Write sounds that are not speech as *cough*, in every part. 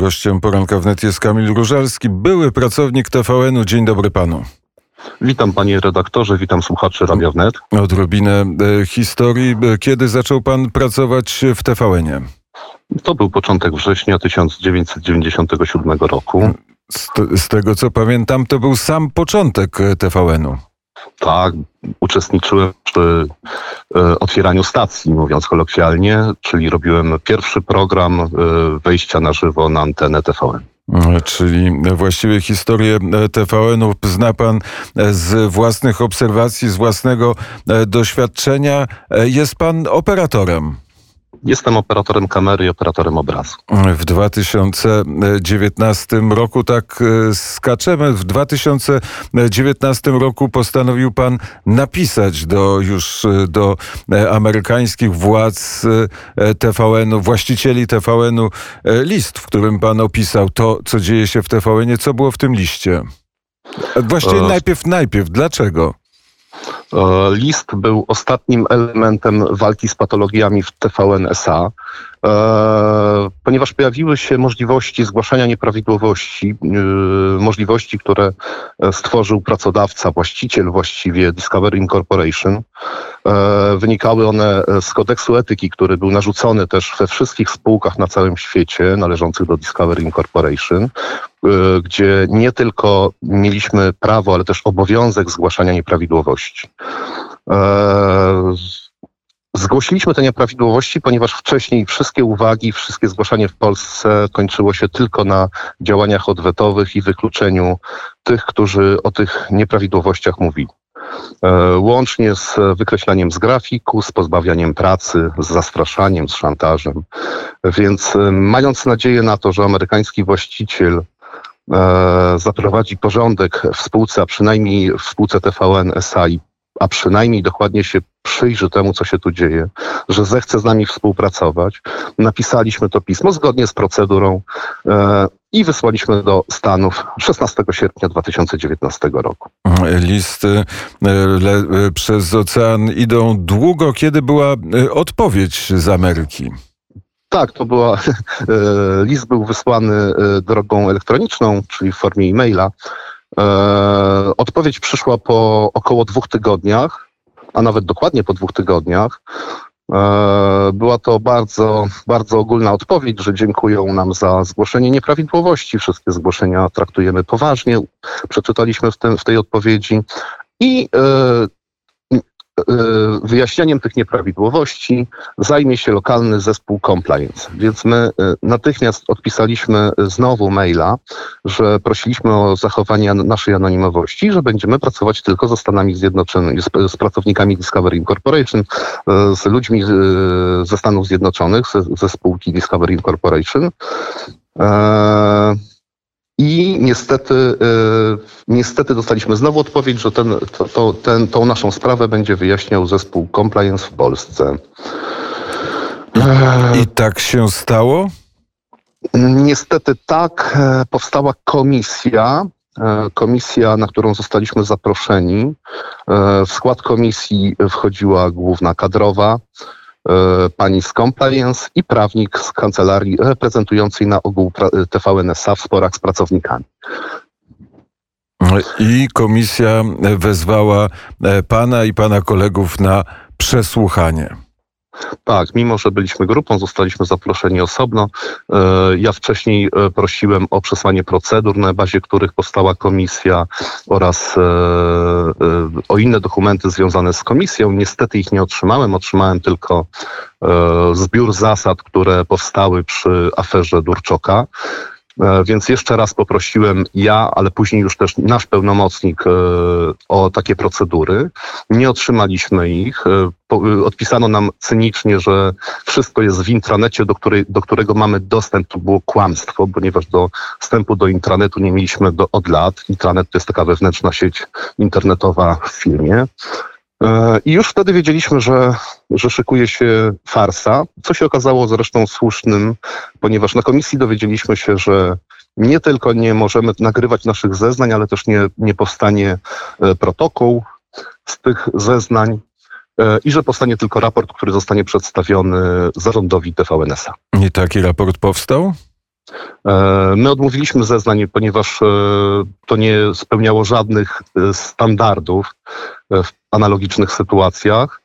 Gościem poranka wnet jest Kamil Różalski, były pracownik TVN-u. Dzień dobry panu. Witam panie redaktorze, witam słuchaczy Radia Wnet. Odrobinę e, historii. E, Kiedy zaczął pan pracować w TVN-ie? To był początek września 1997 roku. Z, z tego co pamiętam, to był sam początek e, TVN-u. Tak, uczestniczyłem przy e, otwieraniu stacji, mówiąc kolokwialnie, czyli robiłem pierwszy program e, wejścia na żywo na antenę TVN. E, Czyli właściwie historię TVN-u zna pan z własnych obserwacji, z własnego doświadczenia. Jest pan operatorem. Jestem operatorem kamery i operatorem obrazu. W 2019 roku tak e, skaczemy. W 2019 roku postanowił pan napisać do już e, do e, amerykańskich władz TVN-u, właścicieli TVN-u list, w którym pan opisał to, co dzieje się w TVN-ie. Co było w tym liście? Właściwie najpierw, najpierw. Dlaczego? E, List był ostatnim elementem walki z patologiami w TVN SA, ponieważ pojawiły się możliwości zgłaszania nieprawidłowości, e, możliwości, które e, stworzył pracodawca, właściciel właściwie Discovery Incorporation. E, Wynikały one z kodeksu etyki, który był narzucony też we wszystkich spółkach na całym świecie należących do Discovery Incorporation, e, gdzie nie tylko mieliśmy prawo, ale też obowiązek zgłaszania nieprawidłowości. Zgłosiliśmy te nieprawidłowości, ponieważ wcześniej wszystkie uwagi, wszystkie zgłaszanie w Polsce kończyło się tylko na działaniach odwetowych i wykluczeniu tych, którzy o tych nieprawidłowościach mówili. E, Łącznie z wykreślaniem z grafiku, z pozbawianiem pracy, z zastraszaniem, z szantażem. Więc e, mając nadzieję na to, że amerykański właściciel e, zaprowadzi porządek w spółce, a przynajmniej w spółce TVN SA, i- a przynajmniej dokładnie się przyjrzy temu, co się tu dzieje, że zechce z nami współpracować. Napisaliśmy to pismo zgodnie z procedurą e, i wysłaliśmy do Stanów 16 sierpnia 2019 roku. Listy e, le, e, przez ocean idą długo. Kiedy była e, odpowiedź z Ameryki? Tak, to była, *laughs* list był wysłany drogą elektroniczną, czyli w formie e-maila. E, Odpowiedź przyszła po około dwóch tygodniach, a nawet dokładnie po dwóch tygodniach. E, Była to bardzo, bardzo ogólna odpowiedź, że dziękują nam za zgłoszenie nieprawidłowości. Wszystkie zgłoszenia traktujemy poważnie. Przeczytaliśmy w, w tej odpowiedzi i e, e, wyjaśnianiem tych nieprawidłowości zajmie się lokalny zespół compliance. Więc my e, natychmiast odpisaliśmy znowu maila, że prosiliśmy o zachowanie an- naszej anonimowości, że będziemy pracować tylko ze Stanami Zjednoczonymi, z, z pracownikami Discovery Incorporation, e, z ludźmi ze Stanów Zjednoczonych, ze, ze spółki Discovery Incorporation. E, I niestety, e, niestety dostaliśmy znowu odpowiedź, że ten, to, to, ten, tą naszą sprawę będzie wyjaśniał zespół compliance w Polsce. I tak się stało? Niestety tak, e, powstała komisja, e, komisja, na którą zostaliśmy zaproszeni. E, W skład komisji wchodziła główna kadrowa, e, pani z compliance i prawnik z kancelarii reprezentującej na ogół pra- TVN SA w sporach z pracownikami. I komisja wezwała e, pana i pana kolegów na przesłuchanie. Tak, mimo że byliśmy grupą, zostaliśmy zaproszeni osobno. E, Ja wcześniej e, prosiłem o przesłanie procedur, na bazie których powstała komisja oraz e, o inne dokumenty związane z komisją. Niestety ich nie otrzymałem, otrzymałem tylko zbiór zasad, które powstały przy aferze Durczoka. E, Więc jeszcze raz poprosiłem ja, ale później już też nasz pełnomocnik e, o takie procedury. Nie otrzymaliśmy ich. E, Odpisano nam cynicznie, że wszystko jest w intranecie, do, której, do którego mamy dostęp. To było kłamstwo, ponieważ do wstępu do intranetu nie mieliśmy do, od lat. Intranet to jest taka wewnętrzna sieć internetowa w firmie. E, I już wtedy wiedzieliśmy, że, że szykuje się farsa, co się okazało zresztą słusznym, ponieważ na komisji dowiedzieliśmy się, że nie tylko nie możemy nagrywać naszych zeznań, ale też nie, nie powstanie e, protokół z tych zeznań e, i że powstanie tylko raport, który zostanie przedstawiony zarządowi TVN-a. I taki raport powstał? My odmówiliśmy zeznań, ponieważ to nie spełniało żadnych standardów w analogicznych sytuacjach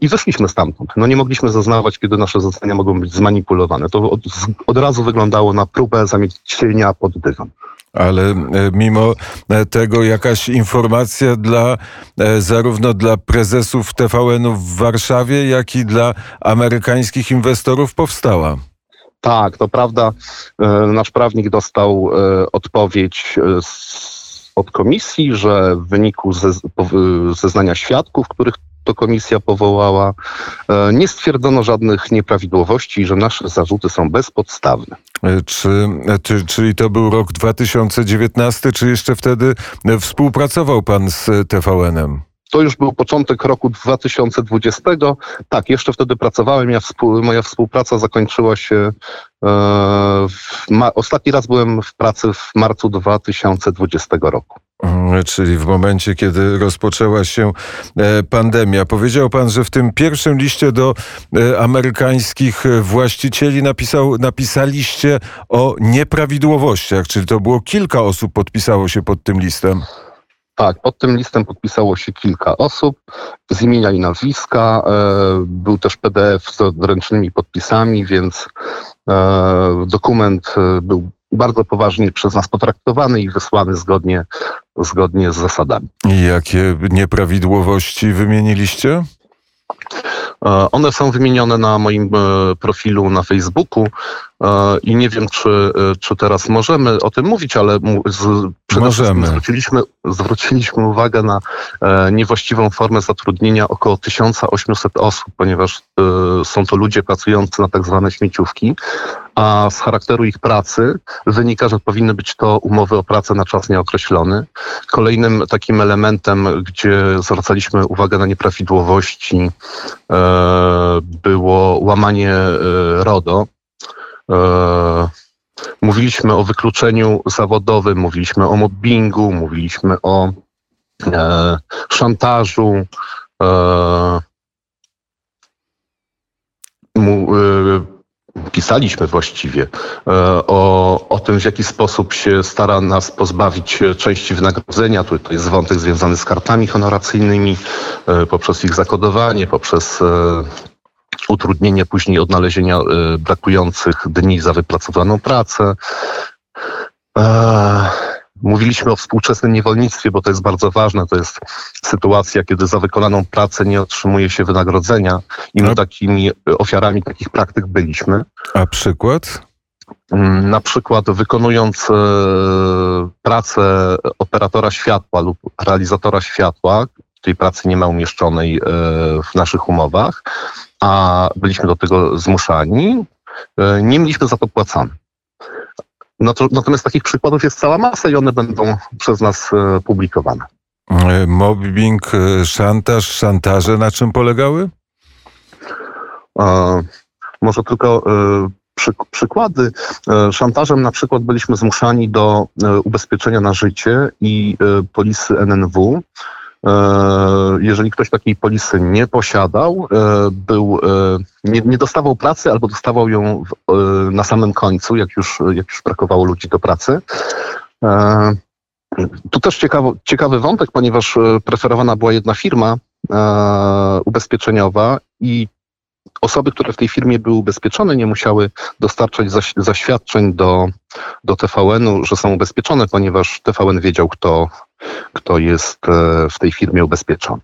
i wyszliśmy stamtąd. No nie mogliśmy zeznawać, kiedy nasze zeznania mogą być zmanipulowane. To od, od razu wyglądało na próbę zamiecienia pod dywan ale e, mimo e, tego jakaś informacja dla e, zarówno dla prezesów TVN-u w Warszawie, jak i dla amerykańskich inwestorów powstała. Tak, to prawda. Nasz prawnik dostał odpowiedź od komisji, że w wyniku zeznania świadków, których to komisja powołała, e, nie stwierdzono żadnych nieprawidłowości, że nasze zarzuty są bezpodstawne. E, czy, e, czy, czyli to był rok 2019, czy jeszcze wtedy współpracował pan z TVN-em? To już był początek roku 2020. Tak, jeszcze wtedy pracowałem. Ja współ, moja współpraca zakończyła się. E, ma, ostatni raz byłem w pracy w marcu 2020 roku. Mm, czyli w momencie, kiedy rozpoczęła się e, pandemia. Powiedział pan, że w tym pierwszym liście do e, amerykańskich właścicieli napisał, napisaliście o nieprawidłowościach, czyli to było kilka osób podpisało się pod tym listem. Tak, pod tym listem podpisało się kilka osób z imienia i nazwiska. E, był też PDF z odręcznymi podpisami, więc e, dokument e, był bardzo poważnie przez nas potraktowany i wysłany zgodnie, zgodnie z zasadami. I jakie nieprawidłowości wymieniliście? One są wymienione na moim profilu na Facebooku. E, i nie wiem, czy, e, czy teraz możemy o tym mówić, ale z, przede możemy. Zwróciliśmy, zwróciliśmy uwagę na e, niewłaściwą formę zatrudnienia około 1800 osób, ponieważ są to ludzie pracujący na tak zwane śmieciówki, a z charakteru ich pracy wynika, że powinny być to umowy o pracę na czas nieokreślony. Kolejnym takim elementem, gdzie zwracaliśmy uwagę na nieprawidłowości, było łamanie RODO, E, mówiliśmy o wykluczeniu zawodowym, mówiliśmy o mobbingu, mówiliśmy o e, szantażu. E, pisaliśmy właściwie o, o tym, w jaki sposób się stara nas pozbawić części wynagrodzenia. Tu, to jest wątek związany z kartami honoracyjnymi, poprzez ich zakodowanie, poprzez utrudnienie później odnalezienia e, brakujących dni za wypracowaną pracę. E, mówiliśmy o współczesnym niewolnictwie, bo to jest bardzo ważne. To jest sytuacja, kiedy za wykonaną pracę nie otrzymuje się wynagrodzenia i my takimi ofiarami takich praktyk byliśmy. A przykład? Mm, na przykład wykonując e, pracę operatora światła lub realizatora światła, tej pracy nie ma umieszczonej w naszych umowach, a byliśmy do tego zmuszani, e, nie mieliśmy za to płacone. Natomiast takich przykładów jest cała masa i one będą przez nas e, publikowane. E, mobbing, szantaż, szantaże na czym polegały? może tylko przy, przykłady. Szantażem na przykład byliśmy zmuszani do ubezpieczenia na życie i polisy NNW jeżeli ktoś takiej polisy nie posiadał, e, był, e, nie, nie dostawał pracy albo dostawał ją na samym końcu, jak już, jak już brakowało ludzi do pracy. Tu też ciekawy, ciekawy wątek, ponieważ preferowana była jedna firma ubezpieczeniowa i osoby, które w tej firmie były ubezpieczone, nie musiały dostarczać zaświadczeń do, do TVN-u, że są ubezpieczone, ponieważ TVN wiedział, kto, kto jest e, w tej firmie ubezpieczony.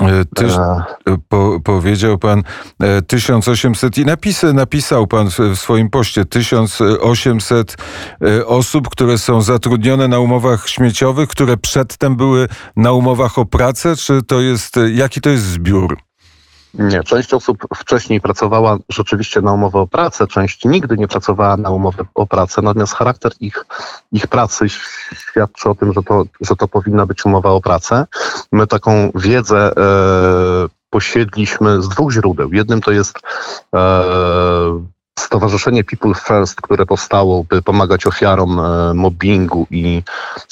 E, e. po, powiedział pan 1800 i napisy, napisał pan w, w swoim poście 1800 osób, które są zatrudnione na umowach śmieciowych, które przedtem były na umowach o pracę, czy to jest, jaki to jest zbiór? Nie, część osób wcześniej pracowała rzeczywiście na umowę o pracę, część nigdy nie pracowała na umowę o pracę, natomiast charakter ich, ich pracy świadczy o tym, że to, że to powinna być umowa o pracę. My taką wiedzę e, posiedliśmy z dwóch źródeł. Jednym to jest e, Stowarzyszenie People First, które powstało, by pomagać ofiarom e, mobbingu i,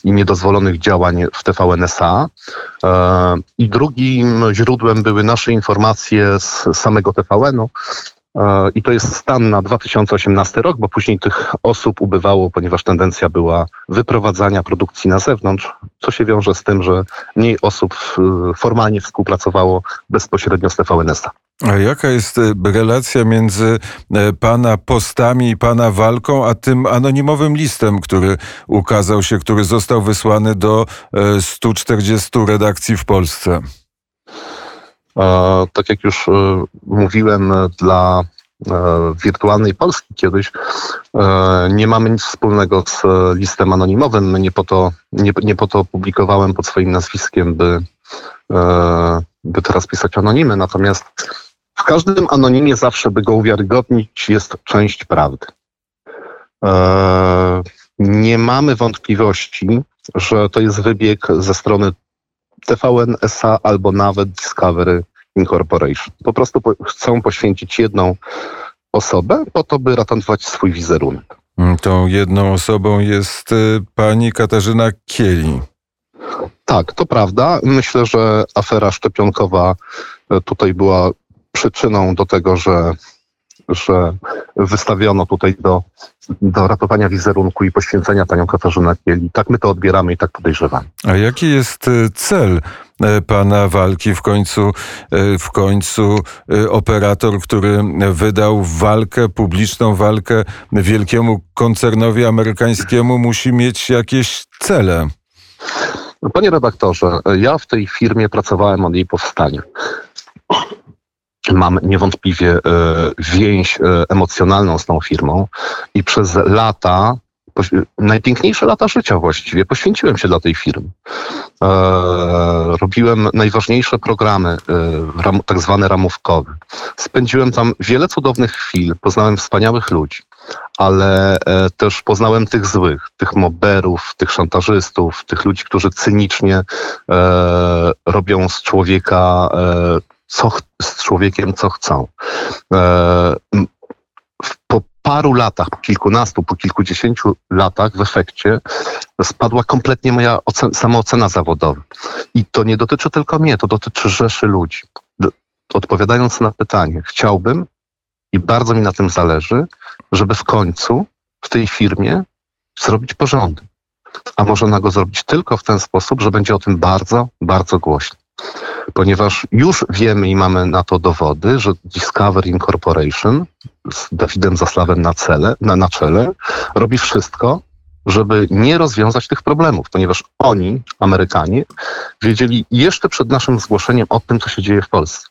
i niedozwolonych działań w TVNSA. E, I drugim źródłem były nasze informacje z samego TVN-u, I to jest stan na 2018 rok, bo później tych osób ubywało, ponieważ tendencja była wyprowadzania produkcji na zewnątrz, co się wiąże z tym, że mniej osób formalnie współpracowało bezpośrednio z TVNS-a. A jaka jest e, relacja między e, pana postami i pana walką, a tym anonimowym listem, który ukazał się, który został wysłany do 140 e, redakcji w Polsce? Tak jak już mówiłem dla wirtualnej Polski kiedyś, nie mamy nic wspólnego z listem anonimowym. Nie po to, nie, nie po to publikowałem pod swoim nazwiskiem, by, by teraz pisać anonimy. Natomiast w każdym anonimie zawsze, by go uwiarygodnić, jest część prawdy. Nie mamy wątpliwości, że to jest wybieg ze strony TVN SA albo nawet Discovery Incorporation. Po prostu po, chcą poświęcić jedną osobę po to, by ratować swój wizerunek. Mm, tą jedną osobą jest y, pani Katarzyna Kieli. Tak, to prawda. Myślę, że afera szczepionkowa y, tutaj była przyczyną do tego, że, że wystawiono tutaj do, do ratowania wizerunku i poświęcenia panią Katarzynę Kieli. Tak my to odbieramy i tak podejrzewamy. A jaki jest e, cel e, pana walki w końcu, e, w końcu operator, który wydał walkę, publiczną walkę wielkiemu koncernowi amerykańskiemu musi mieć jakieś cele. Panie redaktorze, ja w tej firmie pracowałem od jej powstania mam niewątpliwie e, więź e, emocjonalną z tą firmą i przez lata, najpiękniejsze lata życia właściwie, poświęciłem się dla tej firmy. E, robiłem najważniejsze programy, tak zwane ramówkowe. Spędziłem tam wiele cudownych chwil, poznałem wspaniałych ludzi ale też poznałem tych złych, tych moberów, tych szantażystów, tych ludzi, którzy cynicznie robią z człowieka co z człowiekiem, co chcą. E, po paru latach, po kilkunastu, po kilkudziesięciu latach w efekcie spadła kompletnie moja ocen, samoocena zawodowa. I to nie dotyczy tylko mnie, to dotyczy rzeszy ludzi. Odpowiadając na pytanie, chciałbym i bardzo mi na tym zależy, żeby w końcu w tej firmie zrobić porządek. A można go zrobić tylko w ten sposób, że będzie o tym bardzo, bardzo głośno ponieważ już wiemy i mamy na to dowody, że Discovery Incorporation z Dawidem Zasławem na, cele, na, na czele robi wszystko, żeby nie rozwiązać tych problemów, ponieważ oni, Amerykanie, wiedzieli jeszcze przed naszym zgłoszeniem o tym, co się dzieje w Polsce.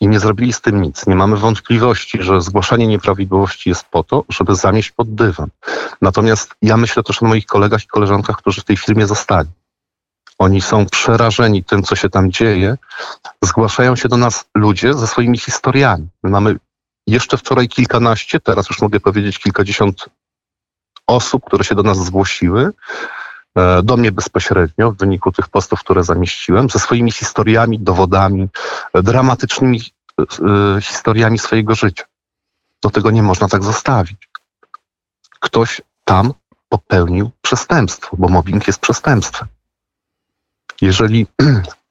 I nie zrobili z tym nic. Nie mamy wątpliwości, że zgłaszanie nieprawidłowości jest po to, żeby zamieść pod dywan. Natomiast ja myślę też o moich kolegach i koleżankach, którzy w tej firmie zostali. Oni są przerażeni tym, co się tam dzieje. Zgłaszają się do nas ludzie ze swoimi historiami. My mamy jeszcze wczoraj kilkanaście, teraz już mogę powiedzieć kilkadziesiąt osób, które się do nas zgłosiły, e, do mnie bezpośrednio w wyniku tych postów, które zamieściłem, ze swoimi historiami, dowodami, dramatycznymi e, historiami swojego życia. Do tego nie można tak zostawić. Ktoś tam popełnił przestępstwo, bo mobbing jest przestępstwem. Jeżeli *clears throat*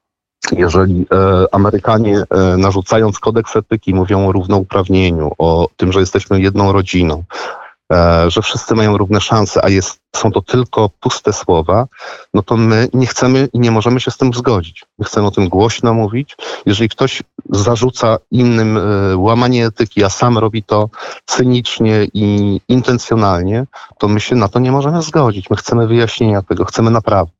jeżeli e, Amerykanie e, narzucając kodeks etyki mówią o równouprawnieniu, o tym, że jesteśmy jedną rodziną, e, że wszyscy mają równe szanse, a jest, są to tylko puste słowa, no to my nie chcemy i nie możemy się z tym zgodzić. My chcemy o tym głośno mówić. Jeżeli ktoś zarzuca innym łamanie etyki, a sam robi to cynicznie i intencjonalnie, to my się na to nie możemy zgodzić. My chcemy wyjaśnienia tego, chcemy naprawy.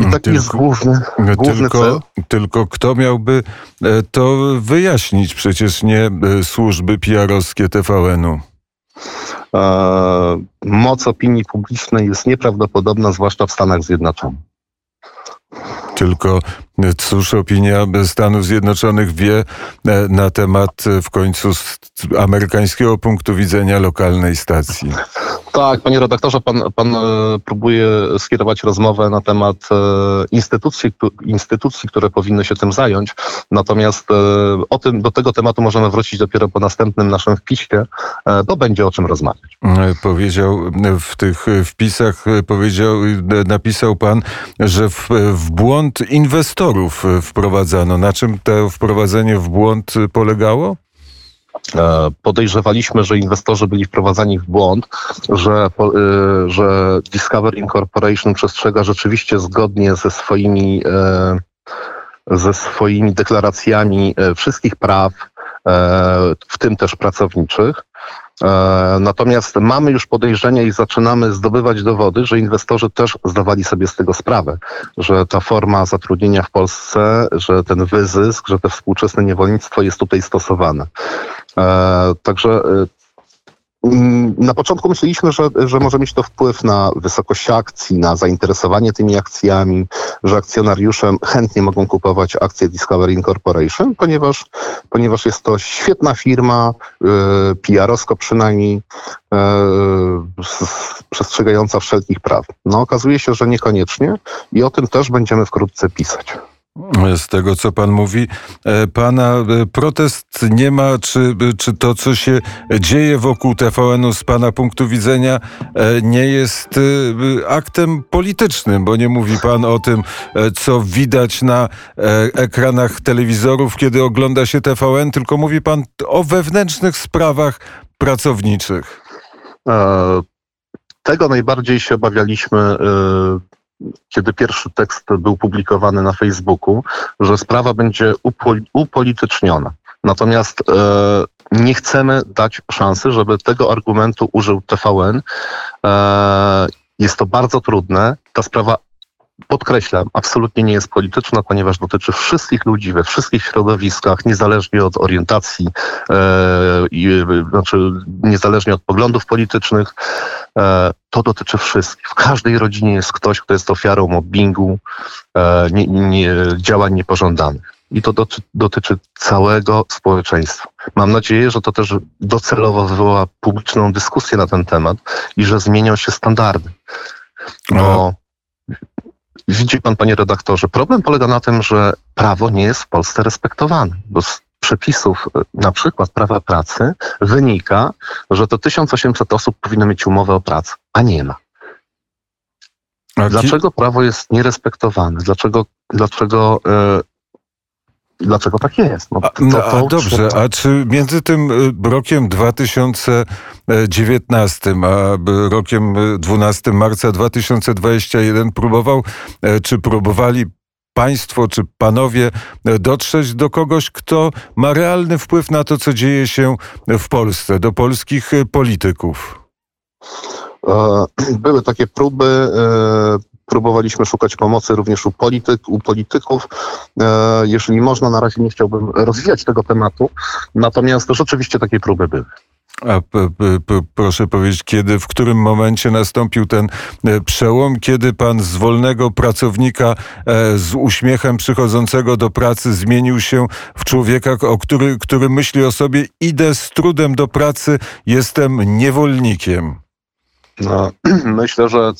I taki tylko, jest główny, główny tylko, cel. Tylko kto miałby e, to wyjaśnić? Przecież nie e, służby PR-owskie TVN-u. E, moc opinii publicznej jest nieprawdopodobna, zwłaszcza w Stanach Zjednoczonych. Tylko cóż opinia Stanów Zjednoczonych wie na temat w końcu amerykańskiego punktu widzenia lokalnej stacji? Tak, panie redaktorze, pan, pan e, próbuje skierować rozmowę na temat e, instytucji, instytucji, które powinny się tym zająć. Natomiast e, o tym, do tego tematu możemy wrócić dopiero po następnym naszym wpisie, bo będzie o czym rozmawiać. Powiedział w tych wpisach, powiedział, napisał pan, że w, w błąd inwestorów wprowadzano. Na czym to wprowadzenie w błąd polegało? Podejrzewaliśmy, że inwestorzy byli wprowadzani w błąd, że, że Discover Incorporation przestrzega rzeczywiście zgodnie ze swoimi, ze swoimi deklaracjami wszystkich praw, w tym też pracowniczych. E, natomiast mamy już podejrzenia i zaczynamy zdobywać dowody, że inwestorzy też zdawali sobie z tego sprawę, że ta forma zatrudnienia w Polsce, że ten wyzysk, że to współczesne niewolnictwo jest tutaj stosowane. E, także Mm, na początku myśleliśmy, że, że może mieć to wpływ na wysokość akcji, na zainteresowanie tymi akcjami, że akcjonariusze chętnie mogą kupować akcje Discovery Incorporation, ponieważ, ponieważ jest to świetna firma, yy, PR-owsko przynajmniej, yy, przestrzegająca wszelkich praw. No okazuje się, że niekoniecznie i o tym też będziemy wkrótce pisać. Z tego, co pan mówi, e, pana e, protest nie ma, czy, czy to, co się dzieje wokół TVN-u z pana punktu widzenia e, nie jest aktem politycznym, bo nie mówi pan o tym, co widać na ekranach telewizorów, kiedy ogląda się TVN, tylko mówi pan o wewnętrznych sprawach pracowniczych. Tego najbardziej się obawialiśmy kiedy pierwszy tekst był publikowany na Facebooku, że sprawa będzie upolityczniona. Natomiast e, nie chcemy dać szansy, żeby tego argumentu użył TVN. E, jest to bardzo trudne. Ta sprawa podkreślam, absolutnie nie jest polityczna, ponieważ dotyczy wszystkich ludzi we wszystkich środowiskach, niezależnie od orientacji, e, i, znaczy niezależnie od poglądów politycznych. E, to dotyczy wszystkich. W każdej rodzinie jest ktoś, kto jest ofiarą mobbingu, e, nie, nie, działań niepożądanych. I to dotyczy, dotyczy całego społeczeństwa. Mam nadzieję, że to też docelowo wywoła publiczną dyskusję na ten temat i że zmienią się standardy. Bo Widzi pan, panie redaktorze, problem polega na tym, że prawo nie jest w Polsce respektowane. Bo z przepisów, e, na przykład prawa pracy, wynika, że to 1800 osób powinno mieć umowę o pracę, a nie ma. Dlaczego prawo jest nierespektowane? Dlaczego, dlaczego e, dlaczego tak jest. No, to, to, a, a dobrze, a czy między tym y, rokiem 2019 a rokiem 12 marca 2021 próbował, e, czy próbowali państwo czy panowie e, dotrzeć do kogoś, kto ma realny wpływ na to, co dzieje się w Polsce, do polskich e, polityków? Były takie próby próbowaliśmy szukać pomocy również u, polityk, u polityków. E, jeżeli można, na razie nie chciałbym rozwijać tego tematu, natomiast rzeczywiście takie próby były. A p, p, proszę powiedzieć, kiedy, w którym momencie nastąpił ten e, przełom, kiedy pan z wolnego pracownika e, z uśmiechem przychodzącego do pracy zmienił się w człowieka, o który, który myśli o sobie, idę z trudem do pracy, jestem niewolnikiem. No, *clears throat* myślę, że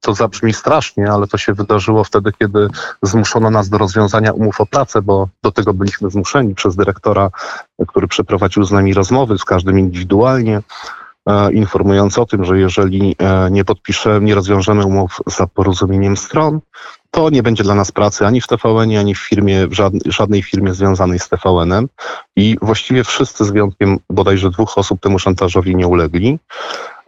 to zabrzmi strasznie, ale to się wydarzyło wtedy, kiedy zmuszono nas do rozwiązania umów o pracę, bo do tego byliśmy zmuszeni przez dyrektora, który przeprowadził z nami rozmowy, z każdym indywidualnie, e, informując o tym, że jeżeli e, nie podpiszemy, nie rozwiążemy umów za porozumieniem stron, to nie będzie dla nas pracy ani w tvn ani w firmie, w żadnej, firmie związanej z TVN-em. I właściwie wszyscy z wyjątkiem bodajże dwóch osób temu szantażowi nie ulegli.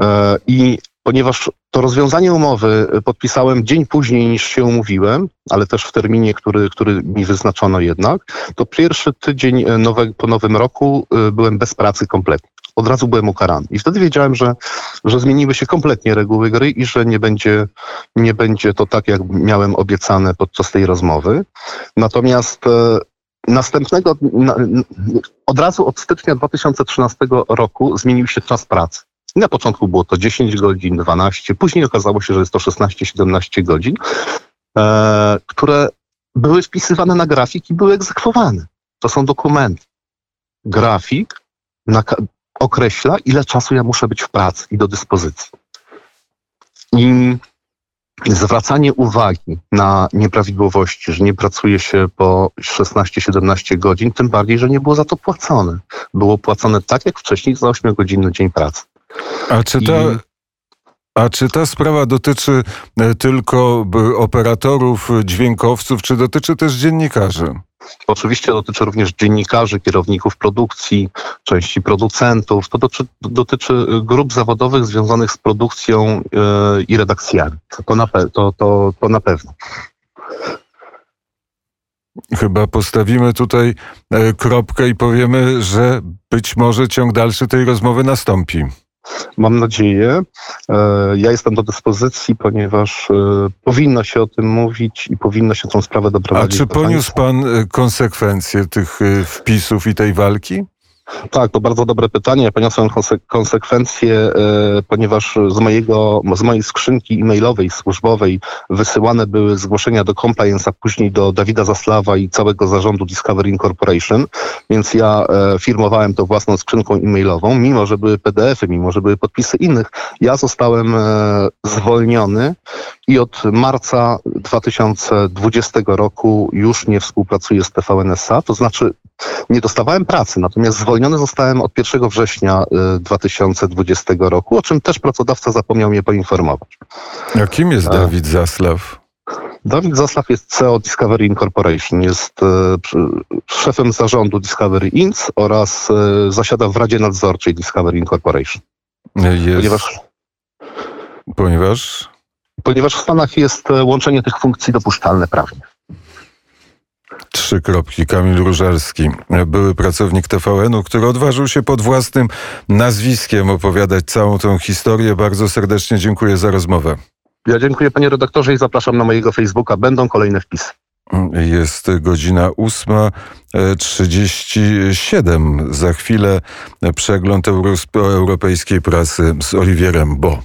E, I ponieważ to rozwiązanie umowy podpisałem dzień później niż się umówiłem, ale też w terminie, który, który mi wyznaczono jednak, to pierwszy tydzień nowe, po nowym roku y, byłem bez pracy kompletnie. Od razu byłem ukarany. I wtedy wiedziałem, że, że zmieniły się kompletnie reguły gry i że nie będzie, nie będzie to tak, jak miałem obiecane podczas tej rozmowy. Natomiast e, następnego, od razu od stycznia 2013 roku zmienił się czas pracy. Na początku było to 10 godzin, 12, później okazało się, że jest to 16-17 godzin, e, które były wpisywane na grafik i były egzekwowane. To są dokumenty. Grafik określa, ile czasu ja muszę być w pracy i do dyspozycji. I zwracanie uwagi na nieprawidłowości, że nie pracuje się po 16-17 godzin, tym bardziej, że nie było za to płacone. Było płacone tak jak wcześniej za 8-godzinny dzień pracy. A czy to... A czy ta sprawa dotyczy e, tylko operatorów, dźwiękowców, czy dotyczy też dziennikarzy? Oczywiście dotyczy również dziennikarzy, kierowników produkcji, części producentów. To dotyczy, dotyczy grup zawodowych związanych z produkcją yy, i redakcjami. To na, pe- to, to, to na pewno. Chyba postawimy tutaj e, kropkę i powiemy, że być może ciąg dalszy tej rozmowy nastąpi. Mam nadzieję. E, ja jestem do dyspozycji, ponieważ e, powinno się o tym mówić i powinno się tą sprawę doprowadzić. A czy poniósł pan konsekwencje tych wpisów i tej walki? Tak, to bardzo dobre pytanie. Poniosłem konsekwencje, e, ponieważ z, mojego, z mojej skrzynki e-mailowej, służbowej wysyłane były zgłoszenia do compliance, a później do Dawida Zaslawa i całego zarządu Discovery Incorporation, więc ja e, firmowałem to własną skrzynką e-mailową, mimo że były PDF-y, mimo że były podpisy innych. Ja zostałem e, zwolniony i od marca 2020 roku już nie współpracuję z TVN-SA, to znaczy nie dostawałem pracy, natomiast zwolniony zostałem od 1 września 2020 y, roku, o czym też pracodawca zapomniał mnie poinformować. A kim jest Dawid Zaslaw? Dawid Zaslaw jest CEO Discovery Incorporation, jest y, szefem zarządu Discovery Inc. oraz y, zasiada w Radzie Nadzorczej Discovery Incorporation. Jest... Ponieważ... Ponieważ? Ponieważ w Stanach jest łączenie tych funkcji dopuszczalne prawnie. Trzy kropki. Kamil Różalski, były pracownik TVN-u, który odważył się pod własnym nazwiskiem opowiadać całą tą historię. Bardzo serdecznie dziękuję za rozmowę. Ja dziękuję panie redaktorze i zapraszam na mojego Facebooka. Będą kolejne wpisy. Jest godzina 8.37. Za chwilę przegląd europejskiej prasy z Oliwierem Bo.